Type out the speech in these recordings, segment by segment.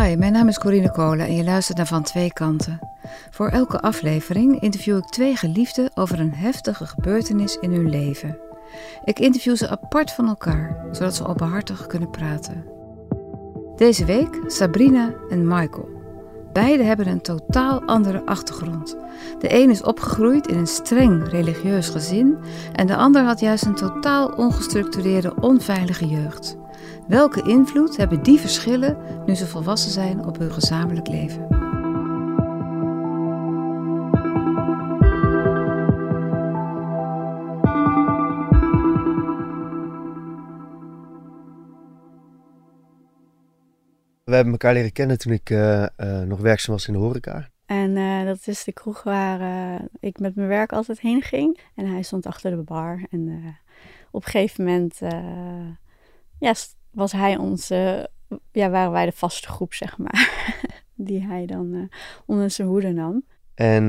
Hi, mijn naam is Corine Kolen en je luistert naar Van Twee Kanten. Voor elke aflevering interview ik twee geliefden over een heftige gebeurtenis in hun leven. Ik interview ze apart van elkaar, zodat ze openhartig kunnen praten. Deze week Sabrina en Michael. Beide hebben een totaal andere achtergrond. De een is opgegroeid in een streng religieus gezin en de ander had juist een totaal ongestructureerde, onveilige jeugd. Welke invloed hebben die verschillen nu ze volwassen zijn op hun gezamenlijk leven? We hebben elkaar leren kennen toen ik uh, uh, nog werkzaam was in de horeca. En uh, dat is de kroeg waar ik met mijn werk altijd heen ging. En hij stond achter de bar. En op een gegeven moment ja, was hij onze, ja, waren wij de vaste groep, zeg maar. Die hij dan onder zijn hoede nam. En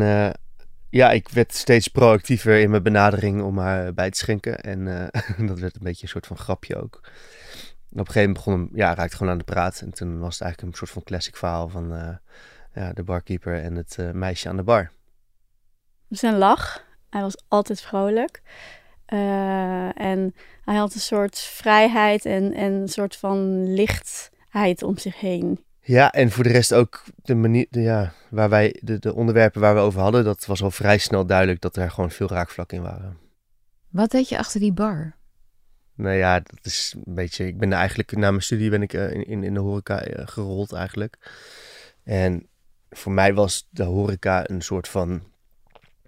ja, ik werd steeds proactiever in mijn benadering om haar bij te schenken. En dat werd een beetje een soort van grapje ook op een gegeven moment begon hem, ja, raakte gewoon aan de praat. En toen was het eigenlijk een soort van classic verhaal van uh, ja, de barkeeper en het uh, meisje aan de bar. Zijn lach, hij was altijd vrolijk. Uh, en hij had een soort vrijheid en, en een soort van lichtheid om zich heen. Ja, en voor de rest ook de manier, de, ja, waar wij, de, de onderwerpen waar we over hadden, dat was al vrij snel duidelijk dat er gewoon veel raakvlakken in waren. Wat deed je achter die bar? Nou ja, dat is een beetje. Ik ben eigenlijk na mijn studie ben ik uh, in, in de horeca uh, gerold eigenlijk. En voor mij was de horeca een soort van.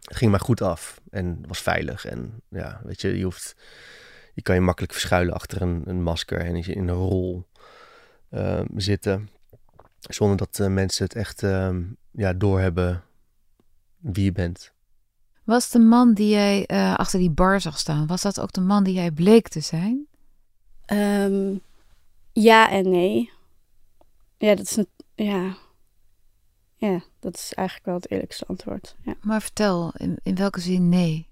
Ging maar goed af en was veilig. En ja, weet je, je hoeft. Je kan je makkelijk verschuilen achter een, een masker en je in een rol uh, zitten. Zonder dat mensen het echt ja, doorhebben wie je bent. Was de man die jij uh, achter die bar zag staan, was dat ook de man die jij bleek te zijn? Um, ja en nee. Ja, dat is, ja. Ja, dat is eigenlijk wel het eerlijkste antwoord. Ja. Maar vertel, in, in welke zin nee?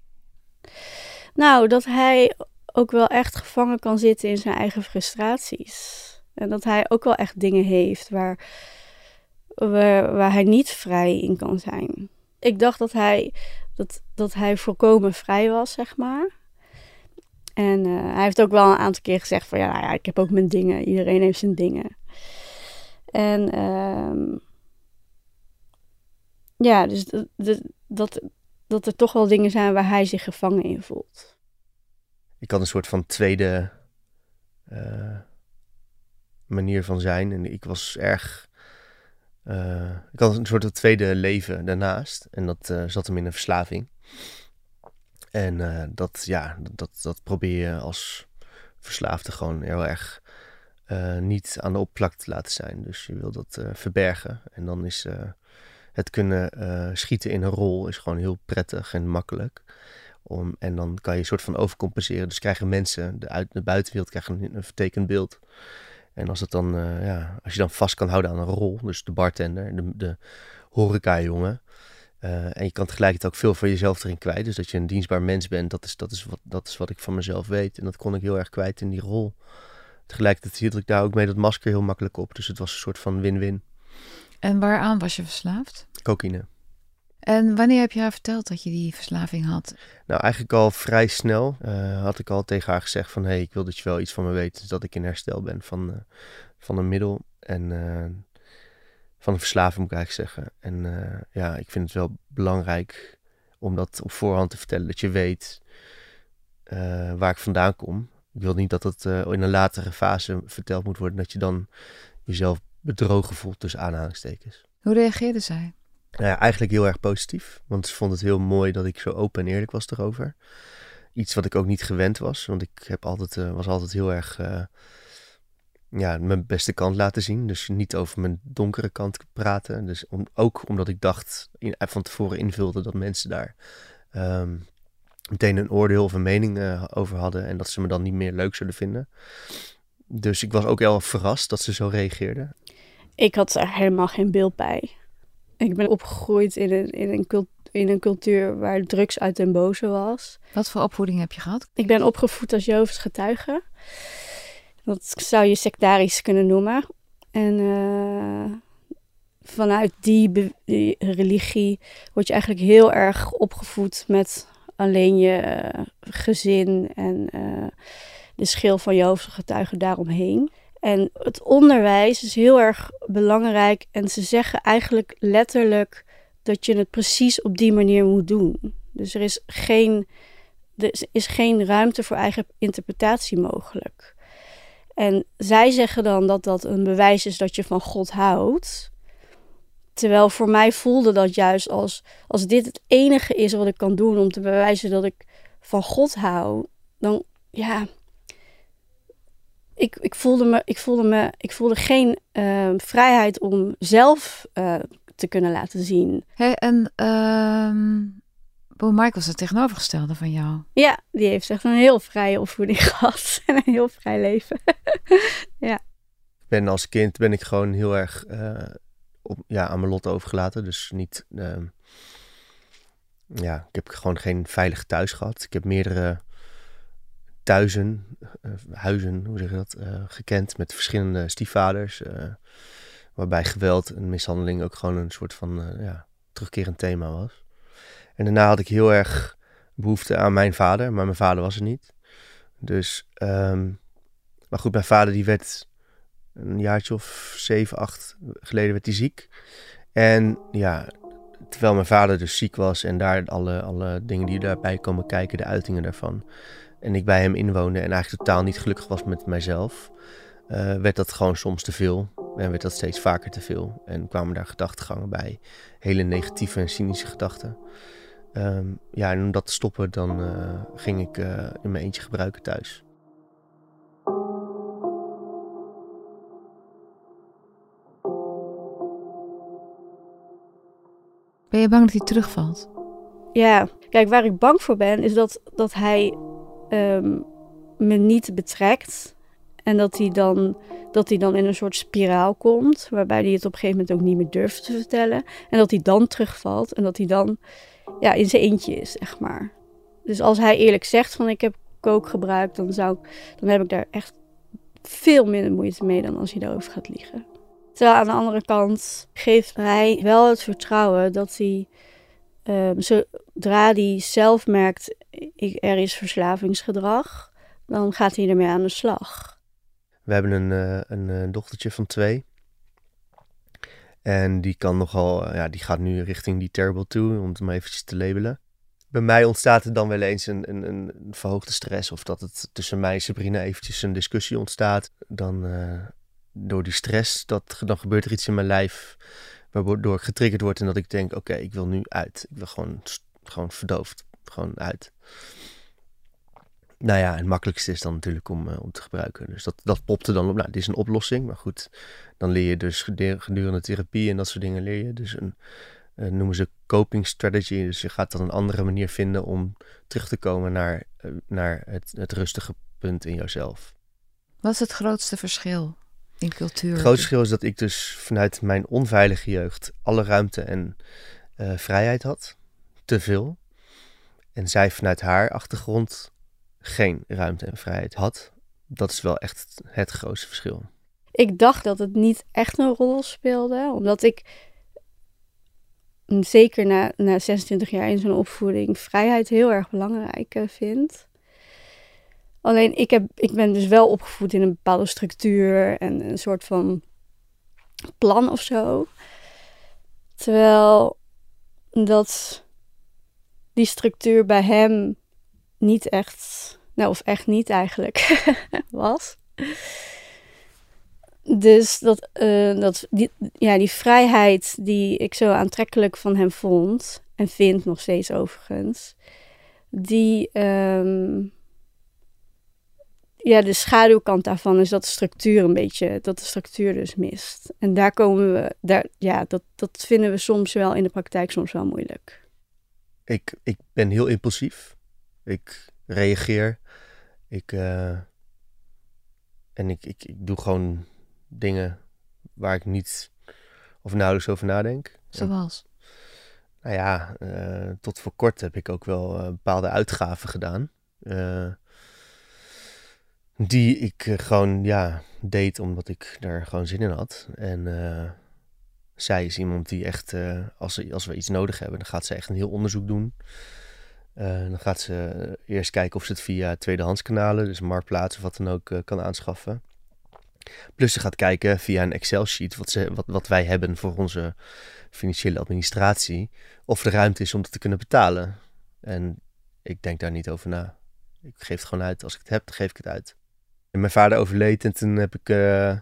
Nou, dat hij ook wel echt gevangen kan zitten in zijn eigen frustraties. En dat hij ook wel echt dingen heeft waar, waar, waar hij niet vrij in kan zijn. Ik dacht dat hij dat, dat hij volkomen vrij was, zeg maar. En uh, hij heeft ook wel een aantal keer gezegd van ja, nou ja, ik heb ook mijn dingen. Iedereen heeft zijn dingen. En um, ja, dus dat, dat, dat, er toch wel dingen zijn waar hij zich gevangen in voelt. Ik had een soort van tweede uh, manier van zijn. En ik was erg uh, ik had een soort tweede leven daarnaast. En dat uh, zat hem in een verslaving. En dat, ja, dat, dat probeer je als verslaafde gewoon heel erg niet aan de oppervlakte te laten zijn. Dus je wil dat verbergen. En dan is het kunnen schieten in een rol is gewoon heel prettig en makkelijk. Om, en dan kan je een soort van overcompenseren. Dus krijgen mensen, de, uit, de buitenwereld krijgen een, vertekend beeld en als, het dan, uh, ja, als je dan vast kan houden aan een rol, dus de bartender, de, de horeca-jongen. Uh, en je kan tegelijkertijd ook veel van jezelf erin kwijt. Dus dat je een dienstbaar mens bent, dat is, dat, is wat, dat is wat ik van mezelf weet. En dat kon ik heel erg kwijt in die rol. Tegelijkertijd hield ik daar ook mee dat masker heel makkelijk op. Dus het was een soort van win-win. En waaraan was je verslaafd? Cocaïne. En wanneer heb je haar verteld dat je die verslaving had? Nou, eigenlijk al vrij snel uh, had ik al tegen haar gezegd van... hé, hey, ik wil dat je wel iets van me weet. Dus dat ik in herstel ben van, uh, van een middel en uh, van een verslaving, moet ik eigenlijk zeggen. En ja, ik vind het wel belangrijk om dat op voorhand te vertellen. Dat je weet waar ik vandaan kom. Ik wil niet dat het in een latere fase verteld moet worden... dat je dan jezelf bedrogen voelt tussen aanhalingstekens. Hoe reageerde zij? Nou ja, eigenlijk heel erg positief. Want ze vond het heel mooi dat ik zo open en eerlijk was erover. Iets wat ik ook niet gewend was. Want ik heb altijd, uh, was altijd heel erg uh, ja, mijn beste kant laten zien. Dus niet over mijn donkere kant praten. Dus om, ook omdat ik dacht, in, van tevoren invulde dat mensen daar um, meteen een oordeel of een mening uh, over hadden. En dat ze me dan niet meer leuk zouden vinden. Dus ik was ook heel verrast dat ze zo reageerde. Ik had er helemaal geen beeld bij. Ik ben opgegroeid in een, in een, in een cultuur waar drugs uit den boze was. Wat voor opvoeding heb je gehad? Ik ben opgevoed als Jehovens getuige. Dat zou je sectarisch kunnen noemen. En uh, vanuit die, die, religie word je eigenlijk heel erg opgevoed met alleen je gezin en uh, de schil van je getuigen daaromheen. En het onderwijs is heel erg belangrijk en ze zeggen eigenlijk letterlijk dat je het precies op die manier moet doen. Dus er is geen, er is geen ruimte voor eigen interpretatie mogelijk. En zij zeggen dan dat dat een bewijs is dat je van God houdt. Terwijl voor mij voelde dat juist als, als dit het enige is wat ik kan doen om te bewijzen dat ik van God hou, dan ja. Ik, ik, voelde, me, ik, voelde, me, ik voelde geen uh, vrijheid om zelf uh, te kunnen laten zien. Hey, en uh, Bo Mike was het tegenovergestelde van jou. Ja, die heeft echt een heel vrije opvoeding gehad en een heel vrij leven. ja. Ben als kind ben ik gewoon heel erg uh, op, ja, aan mijn lot overgelaten. Dus niet. Uh, ja, ik heb gewoon geen veilig thuis gehad. Ik heb meerdere thuizen, uh, huizen, hoe zeg je dat, gekend met verschillende stiefvaders. waarbij geweld en mishandeling ook gewoon een soort van ja, terugkerend thema was. En daarna had ik heel erg behoefte aan mijn vader, maar mijn vader was er niet. Dus, um, maar goed, mijn vader die werd een jaartje of zeven, acht geleden werd hij ziek. En ja, terwijl mijn vader dus ziek was en daar alle, alle dingen die daarbij komen kijken, de uitingen daarvan. En ik bij hem inwoonde en eigenlijk totaal niet gelukkig was met mijzelf, uh, werd dat gewoon soms te veel. En werd dat steeds vaker te veel. En kwamen daar gedachtegangen bij. Hele negatieve en cynische gedachten. Um, ja, en om dat te stoppen, dan uh, ging ik uh, in mijn eentje gebruiken thuis. Ben je bang dat hij terugvalt? Ja, kijk, waar ik bang voor ben, is dat, dat hij um, me niet betrekt. En dat hij, dan, dat hij dan in een soort spiraal komt, waarbij hij het op een gegeven moment ook niet meer durft te vertellen. En dat hij dan terugvalt en dat hij dan ja, in zijn eentje is, zeg maar. Dus als hij eerlijk zegt van ik heb kook gebruikt, dan, zou dan heb ik daar echt veel minder moeite mee dan als hij daarover gaat liegen. Terwijl aan de andere kant geeft hij wel het vertrouwen dat hij, um, zodra hij zelf merkt er is verslavingsgedrag, dan gaat hij ermee aan de slag. We hebben een, uh, een, een dochtertje van twee. En die kan nogal, ja, die gaat nu richting die terrible toe, om het maar eventjes te labelen. Bij mij ontstaat er dan wel eens een, een, een verhoogde stress. Of dat het tussen mij en Sabrina eventjes een discussie ontstaat. Dan door die stress, dat, dan gebeurt er iets in mijn lijf waardoor ik getriggerd word. En dat ik denk, oké, ik wil nu uit. Ik wil gewoon, gewoon verdoofd. Gewoon uit. Nou ja, het makkelijkste is dan natuurlijk om, uh, om te gebruiken. Dus dat, dat popte dan op. Nou, dit is een oplossing. Maar goed, dan leer je dus gedurende therapie en dat soort dingen leer je. Dus een, uh, noemen ze coping strategy. Dus je gaat dan een andere manier vinden om terug te komen naar, uh, naar het, het rustige punt in jouzelf. Wat is het grootste verschil in cultuur? Het grootste verschil is dat ik dus vanuit mijn onveilige jeugd alle ruimte en vrijheid had. Te veel. En zij vanuit haar achtergrond geen ruimte en vrijheid had. Dat is wel echt het grootste verschil. Ik dacht dat het niet echt een rol speelde, omdat ik zeker na, na 26 jaar in zo'n opvoeding vrijheid heel erg belangrijk uh, vind. Alleen ik, heb, ik ben dus wel opgevoed in een bepaalde structuur en een soort van plan of zo. Terwijl dat die structuur bij hem niet echt, nou of echt niet eigenlijk was. Dus dat, uh, dat die, ja, die vrijheid die ik zo aantrekkelijk van hem vond, en vind nog steeds overigens, die, um, ja, de schaduwkant daarvan is dat de structuur een beetje, dat de structuur dus mist. En daar komen we, daar, ja, dat, dat vinden we soms wel in de praktijk soms wel moeilijk. Ik, ik ben heel impulsief. Ik reageer. Ik, uh, en ik, ik, ik doe gewoon dingen waar ik niet of nauwelijks over nadenk. Zoals? Nou ja, uh, tot voor kort heb ik ook wel uh, bepaalde uitgaven gedaan. Die ik eh, gewoon, ja, deed omdat ik daar gewoon zin in had. En eh, zij is iemand die echt, eh, als, als we iets nodig hebben, dan gaat ze echt een heel onderzoek doen. Eh, dan gaat ze eerst kijken of ze het via tweedehandskanalen, dus marktplaats of wat dan ook, eh, kan aanschaffen. Plus ze gaat kijken via een Excel-sheet wat, wat, wat wij hebben voor onze financiële administratie, of er ruimte is om dat te kunnen betalen. En ik denk daar niet over na. Ik geef het gewoon uit. Als ik het heb, dan geef ik het uit. En mijn vader overleed en toen heb ik eh,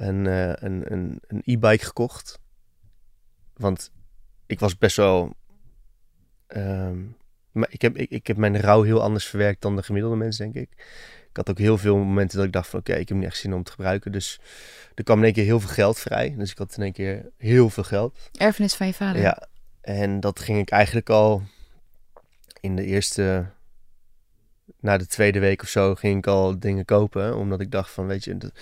een, eh, een, een, een e-bike gekocht. Want ik was best wel... ehm, maar ik, heb, ik, ik heb mijn rouw heel anders verwerkt dan de gemiddelde mens, denk ik. Ik had ook heel veel momenten dat ik dacht van... Oké, ik heb niet echt zin om te gebruiken. Dus er kwam in één keer heel veel geld vrij. Dus ik had in één keer heel veel geld. Erfenis van je vader. Ja, en dat ging ik eigenlijk al in de eerste, na de tweede week of zo, ging ik al dingen kopen. Omdat ik dacht van, weet je,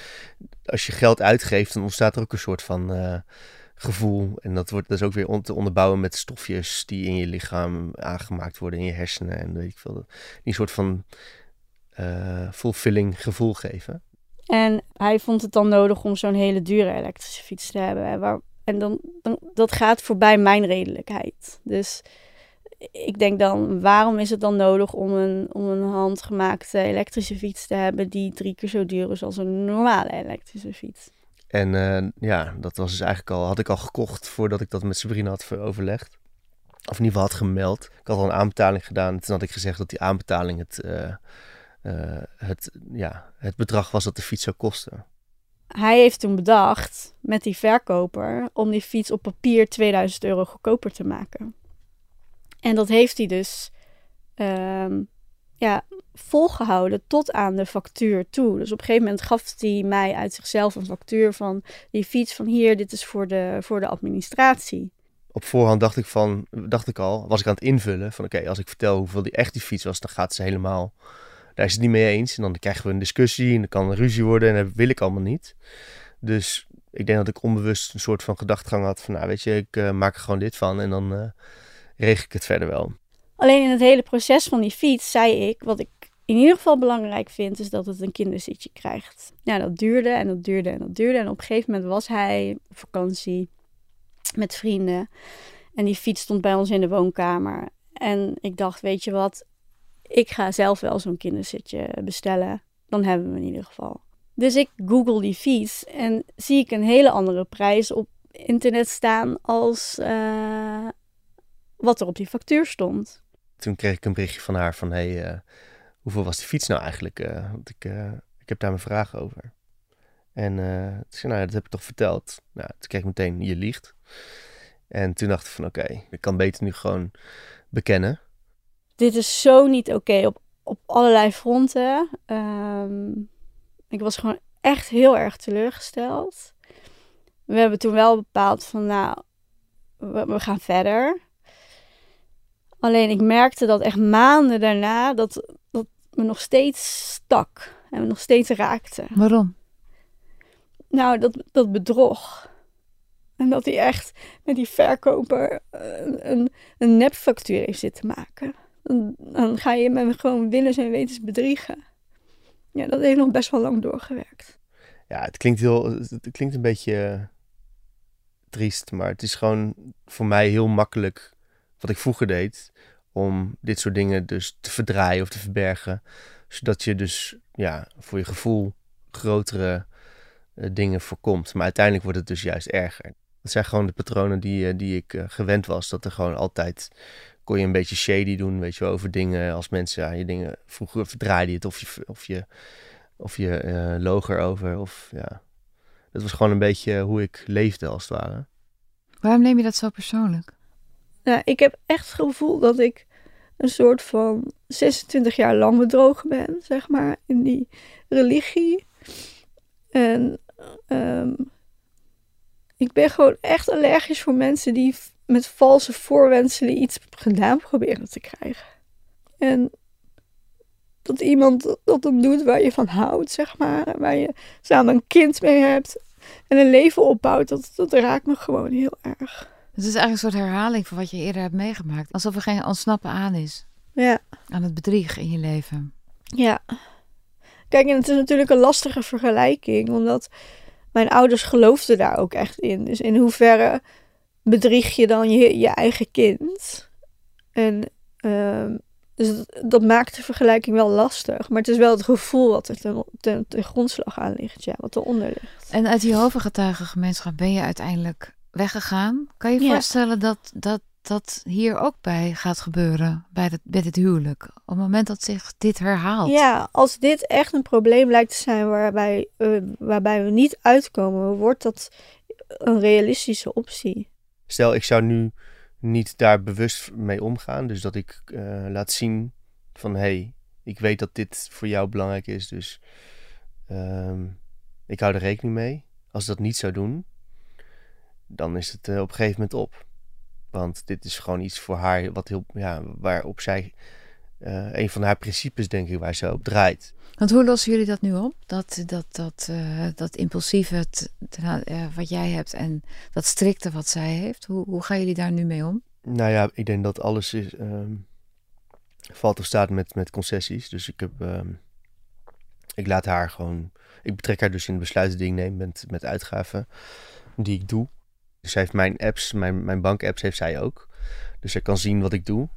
als je geld uitgeeft, dan ontstaat er ook een soort van eh, gevoel. En dat wordt dus ook weer te onderbouwen met stofjes die in je lichaam aangemaakt worden, in je hersenen. En weet ik veel, die een soort van eh, fulfilling gevoel geven. En hij vond het dan nodig om zo'n hele dure elektrische fiets te hebben. hè, Waar, en dan, dan, dat gaat voorbij mijn redelijkheid. Dus ik denk dan, waarom is het dan nodig om een, om een handgemaakte elektrische fiets te hebben die drie keer zo duur is als een normale elektrische fiets? En eh, ja, dat was dus eigenlijk al, had ik al gekocht voordat ik dat met Sabrina had ver- overlegd. Of in ieder geval had gemeld. Ik had al een aanbetaling gedaan. En toen had ik gezegd dat die aanbetaling het, eh, eh, het, ja, het bedrag was dat de fiets zou kosten. Hij heeft toen bedacht met die verkoper om die fiets op papier 2000 euro goedkoper te maken. En dat heeft hij dus ehm, ja, volgehouden tot aan de factuur toe. Dus op een gegeven moment gaf hij mij uit zichzelf een factuur van die fiets van hier, dit is voor de, voor de administratie. Op voorhand dacht ik, van, dacht ik al, was ik aan het invullen van oké, als ik vertel hoeveel die echt die fiets was, dan gaat ze helemaal, daar is het niet mee eens. En dan krijgen we een discussie en dan kan een ruzie worden en dat wil ik allemaal niet. Dus ik denk dat ik onbewust een soort van gedachtegang had van nou weet je, ik eh, maak er gewoon dit van en dan eh, regel ik het verder wel. Alleen in het hele proces van die fiets zei ik, wat ik in ieder geval belangrijk vind, is dat het een kinderzitje krijgt. Ja, dat duurde en dat duurde en dat duurde. En op een gegeven moment was hij op vakantie met vrienden. En die fiets stond bij ons in de woonkamer. En ik dacht, weet je wat, ik ga zelf wel zo'n kinderzitje bestellen. Dan hebben we in ieder geval. Dus ik google die fiets en zie ik een hele andere prijs op internet staan als eh, wat er op die factuur stond. Toen kreeg ik een berichtje van haar van hey, eh, hoeveel was die fiets nou eigenlijk? Eh, want ik, eh, ik heb daar mijn vragen over. En toen zei nou ja, dat heb ik toch verteld. Nou, toen kreeg ik meteen, je liegt. En toen dacht ik van oké, ik kan beter nu gewoon bekennen. dit is zo niet oké op, op allerlei fronten. Ehm, ik was gewoon echt heel erg teleurgesteld. We hebben toen wel bepaald van, nou, we, we gaan verder. Alleen ik merkte dat echt maanden daarna dat, dat me nog steeds stak. En me nog steeds raakte. Waarom? Nou, dat, dat bedrog. En dat hij echt met die verkoper een, een, een nepfactuur heeft zitten maken. Dan, dan ga je me gewoon willens en wetens bedriegen. Ja, dat heeft nog best wel lang doorgewerkt. Ja, het klinkt, heel, het klinkt een beetje eh, triest, maar het is gewoon voor mij heel makkelijk wat ik vroeger deed. Om dit soort dingen dus te verdraaien of te verbergen. Zodat je dus ja, voor je gevoel grotere eh, dingen voorkomt. Maar uiteindelijk wordt het dus juist erger. Dat zijn gewoon de patronen die, eh, die ik eh, gewend was. Dat er gewoon altijd kon je een beetje shady doen, weet je wel, over dingen. Als mensen aan je dingen vroeger verdraaide je het of je, of je, of je loog erover. Of ja, dat was gewoon een beetje hoe ik leefde als het ware. Waarom neem je dat zo persoonlijk? Nou, ik heb echt het gevoel dat ik een soort van 26 jaar lang bedrogen ben, zeg maar, in die religie. En ehm, ik ben gewoon echt allergisch voor mensen die met valse voorwenselen iets gedaan proberen te krijgen. En dat iemand dat dan doet waar je van houdt, zeg maar, waar je samen een kind mee hebt en een leven opbouwt, dat, dat raakt me gewoon heel erg. Het is eigenlijk een soort herhaling van wat je eerder hebt meegemaakt. Alsof er geen ontsnappen aan is Ja. aan het bedrieg in je leven. Ja. Kijk, en het is natuurlijk een lastige vergelijking, omdat mijn ouders geloofden daar ook echt in. Dus in hoeverre bedrieg je dan je, je eigen kind? En ehm, dus dat, dat, maakt de vergelijking wel lastig. Maar het is wel het gevoel wat er ten, ten, ten grondslag aan ligt, ja, wat eronder ligt. En uit die hovengetuigengemeenschap ben je uiteindelijk weggegaan. Kan je je voorstellen dat, dat dat hier ook bij gaat gebeuren, bij, het, bij dit huwelijk? Op het moment dat zich dit herhaalt. Ja, als dit echt een probleem lijkt te zijn waarbij, uh, waarbij we niet uitkomen, wordt dat een realistische optie. Stel, ik zou nu niet daar bewust mee omgaan. Dus dat ik uh, laat zien van hé, hey, ik weet dat dit voor jou belangrijk is. Dus um, ik hou er rekening mee. Als ik dat niet zou doen, dan is het uh, op een gegeven moment op. Want dit is gewoon iets voor haar wat heel, ja, waarop zij, uh, een van haar principes denk ik, waar ze op draait. Want hoe lossen jullie dat nu op? Dat, dat, dat, uh, dat impulsieve uh, wat jij hebt en dat strikte wat zij heeft. Hoe, hoe gaan jullie daar nu mee om? Nou ja, ik denk dat alles is, um, valt of staat met, met concessies. Dus ik heb, um, ik laat haar gewoon, ik betrek haar dus in de besluiten die ik neem met, met uitgaven die ik doe. Dus zij heeft mijn apps, mijn, mijn bankapps heeft zij ook. Dus zij kan zien wat ik doe.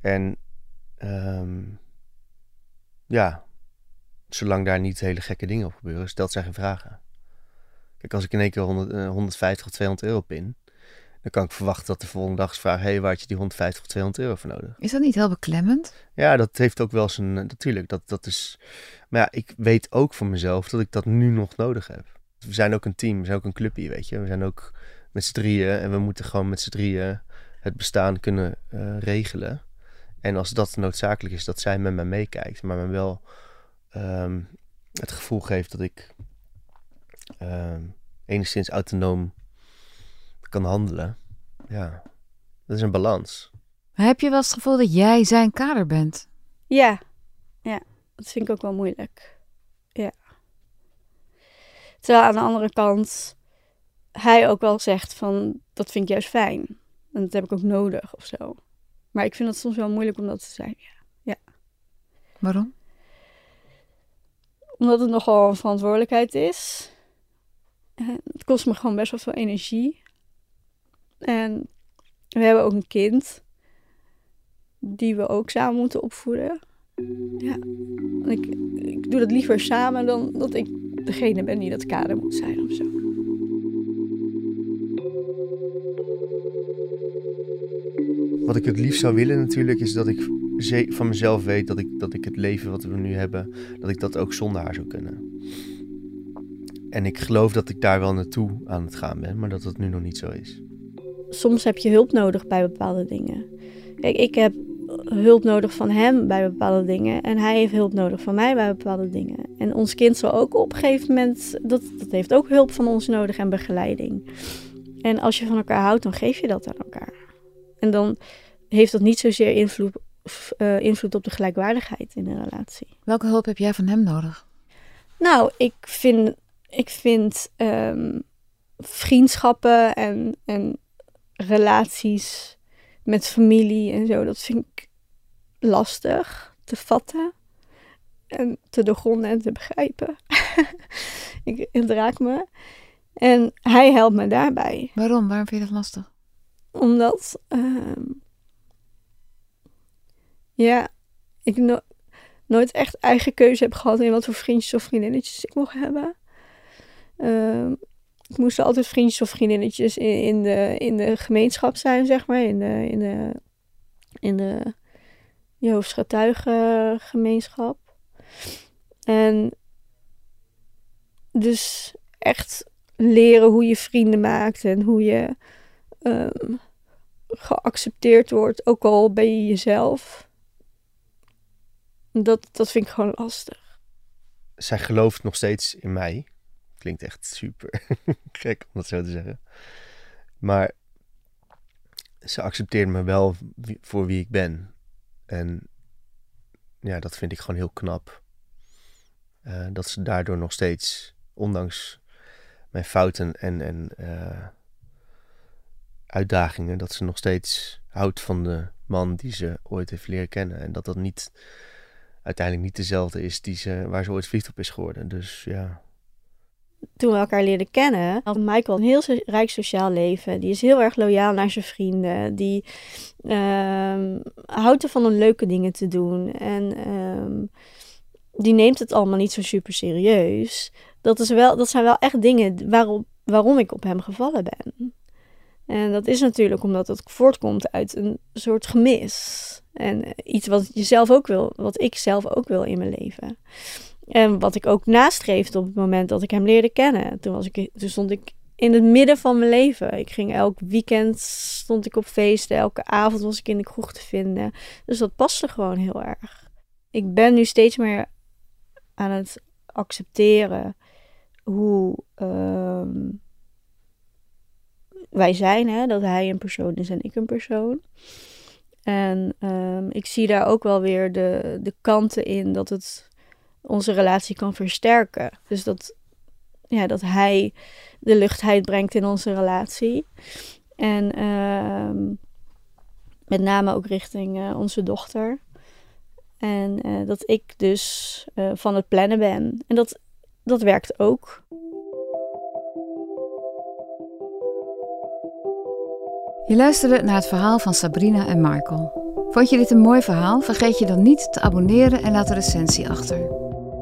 En um, ja, zolang daar niet hele gekke dingen op gebeuren, stelt zij geen vragen. Kijk, als ik in één keer 100, uh, 150 of 200 euro pin, dan kan ik verwachten dat de volgende dag vraagt: hé, hey, waar had je die 150 of 200 euro voor nodig? Is dat niet heel beklemmend? Ja, dat heeft ook wel zijn. Natuurlijk, dat, dat is. Maar ja, ik weet ook van mezelf dat ik dat nu nog nodig heb. We zijn ook een team, we zijn ook een clubje, weet je. We zijn ook met z'n drieën en we moeten gewoon met z'n drieën het bestaan kunnen uh, regelen. En als dat noodzakelijk is dat zij met me meekijkt, maar me wel um, het gevoel geeft dat ik um, enigszins autonoom kan handelen. Ja, dat is een balans. Maar heb je wel het gevoel dat jij zijn kader bent? Ja, ja, dat vind ik ook wel moeilijk. Ja. Terwijl aan de andere kant hij ook wel zegt van dat vind ik juist fijn. En dat heb ik ook nodig of zo. Maar ik vind het soms wel moeilijk om dat te zijn. Ja. ja. Waarom? Omdat het nogal een verantwoordelijkheid is. En het kost me gewoon best wel veel energie. En we hebben ook een kind. Die we ook samen moeten opvoeden. Ja. Ik, ik doe dat liever samen dan dat ik degene ben die dat kader moet zijn of zo. Wat ik het liefst zou willen natuurlijk is dat ik van mezelf weet dat ik, dat ik het leven wat we nu hebben, dat ik dat ook zonder haar zou kunnen. En ik geloof dat ik daar wel naartoe aan het gaan ben, maar dat dat nu nog niet zo is. Soms heb je hulp nodig bij bepaalde dingen. Kijk, ik heb hulp nodig van hem bij bepaalde dingen. En hij heeft hulp nodig van mij bij bepaalde dingen. En ons kind zal ook op een gegeven moment, dat, dat heeft ook hulp van ons nodig en begeleiding. En als je van elkaar houdt, dan geef je dat aan elkaar. En dan heeft dat niet zozeer invloed, uh, invloed op de gelijkwaardigheid in een relatie. Welke hulp heb jij van hem nodig? Nou, ik vind, ik vind um, vriendschappen en, en relaties met familie en zo, dat vind ik lastig te vatten en te doorgronden en te begrijpen. ik, het raakt me. En hij helpt me daarbij. Waarom? Waarom vind je dat lastig? Omdat, uh, ja, ik no nooit echt eigen keuze heb gehad in wat voor vriendjes of vriendinnetjes ik mocht hebben. Uh, ik moest altijd vriendjes of vriendinnetjes in, de, in de gemeenschap zijn, zeg maar. In de, in de, in de Jehovah's En dus echt leren hoe je vrienden maakt en hoe je um, geaccepteerd wordt, ook al ben je jezelf. Dat, dat vind ik gewoon lastig. Zij gelooft nog steeds in mij. Klinkt echt super gek om dat zo te zeggen. Maar ze accepteert me wel voor wie ik ben. En ja, dat vind ik gewoon heel knap. Uh, dat ze daardoor nog steeds, ondanks mijn fouten en, en uh, uitdagingen, dat ze nog steeds houdt van de man die ze ooit heeft leren kennen. En dat dat niet uiteindelijk niet dezelfde is die ze, waar ze ooit verliefd op is geworden. Dus ja. Toen we elkaar leerden kennen, had Michael een heel rijk sociaal leven. Die is heel erg loyaal naar zijn vrienden. Die ehm, houdt ervan om leuke dingen te doen. En ehm, die neemt het allemaal niet zo super serieus. Dat, is wel, dat zijn wel echt dingen waarop, waarom ik op hem gevallen ben. En dat is natuurlijk omdat het voortkomt uit een soort gemis. En iets wat je zelf ook wil, wat ik zelf ook wil in mijn leven. En wat ik ook nastreefde op het moment dat ik hem leerde kennen. Toen, was ik, toen stond ik in het midden van mijn leven. Ik ging elk weekend stond ik op feesten. Elke avond was ik in de kroeg te vinden. Dus dat paste gewoon heel erg. Ik ben nu steeds meer aan het accepteren hoe ehm, wij zijn. Hè? Dat hij een persoon is en ik een persoon. En ehm, ik zie daar ook wel weer de, de kanten in dat het onze relatie kan versterken. Dus dat, ja, dat hij de luchtheid brengt in onze relatie. En ehm, met name ook richting uh, onze dochter. En uh, dat ik dus uh, van het plannen ben. En dat, dat werkt ook. Je luisterde naar het verhaal van Sabrina en Michael. Vond je dit een mooi verhaal? Vergeet je dan niet te abonneren en laat een recensie achter.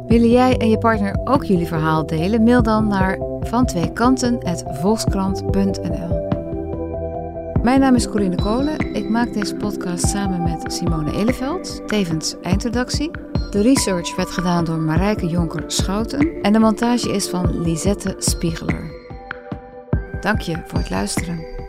Willen jij en je partner ook jullie verhaal delen? Mail dan naar vantweekanten.volkskrant.nl Mijn naam is Corinne Kolen. Ik maak deze podcast samen met Simone Eleveld, tevens eindredactie. De research werd gedaan door Marijke Jonker Schouten en de montage is van Lisette Spiegeler. Dank je voor het luisteren.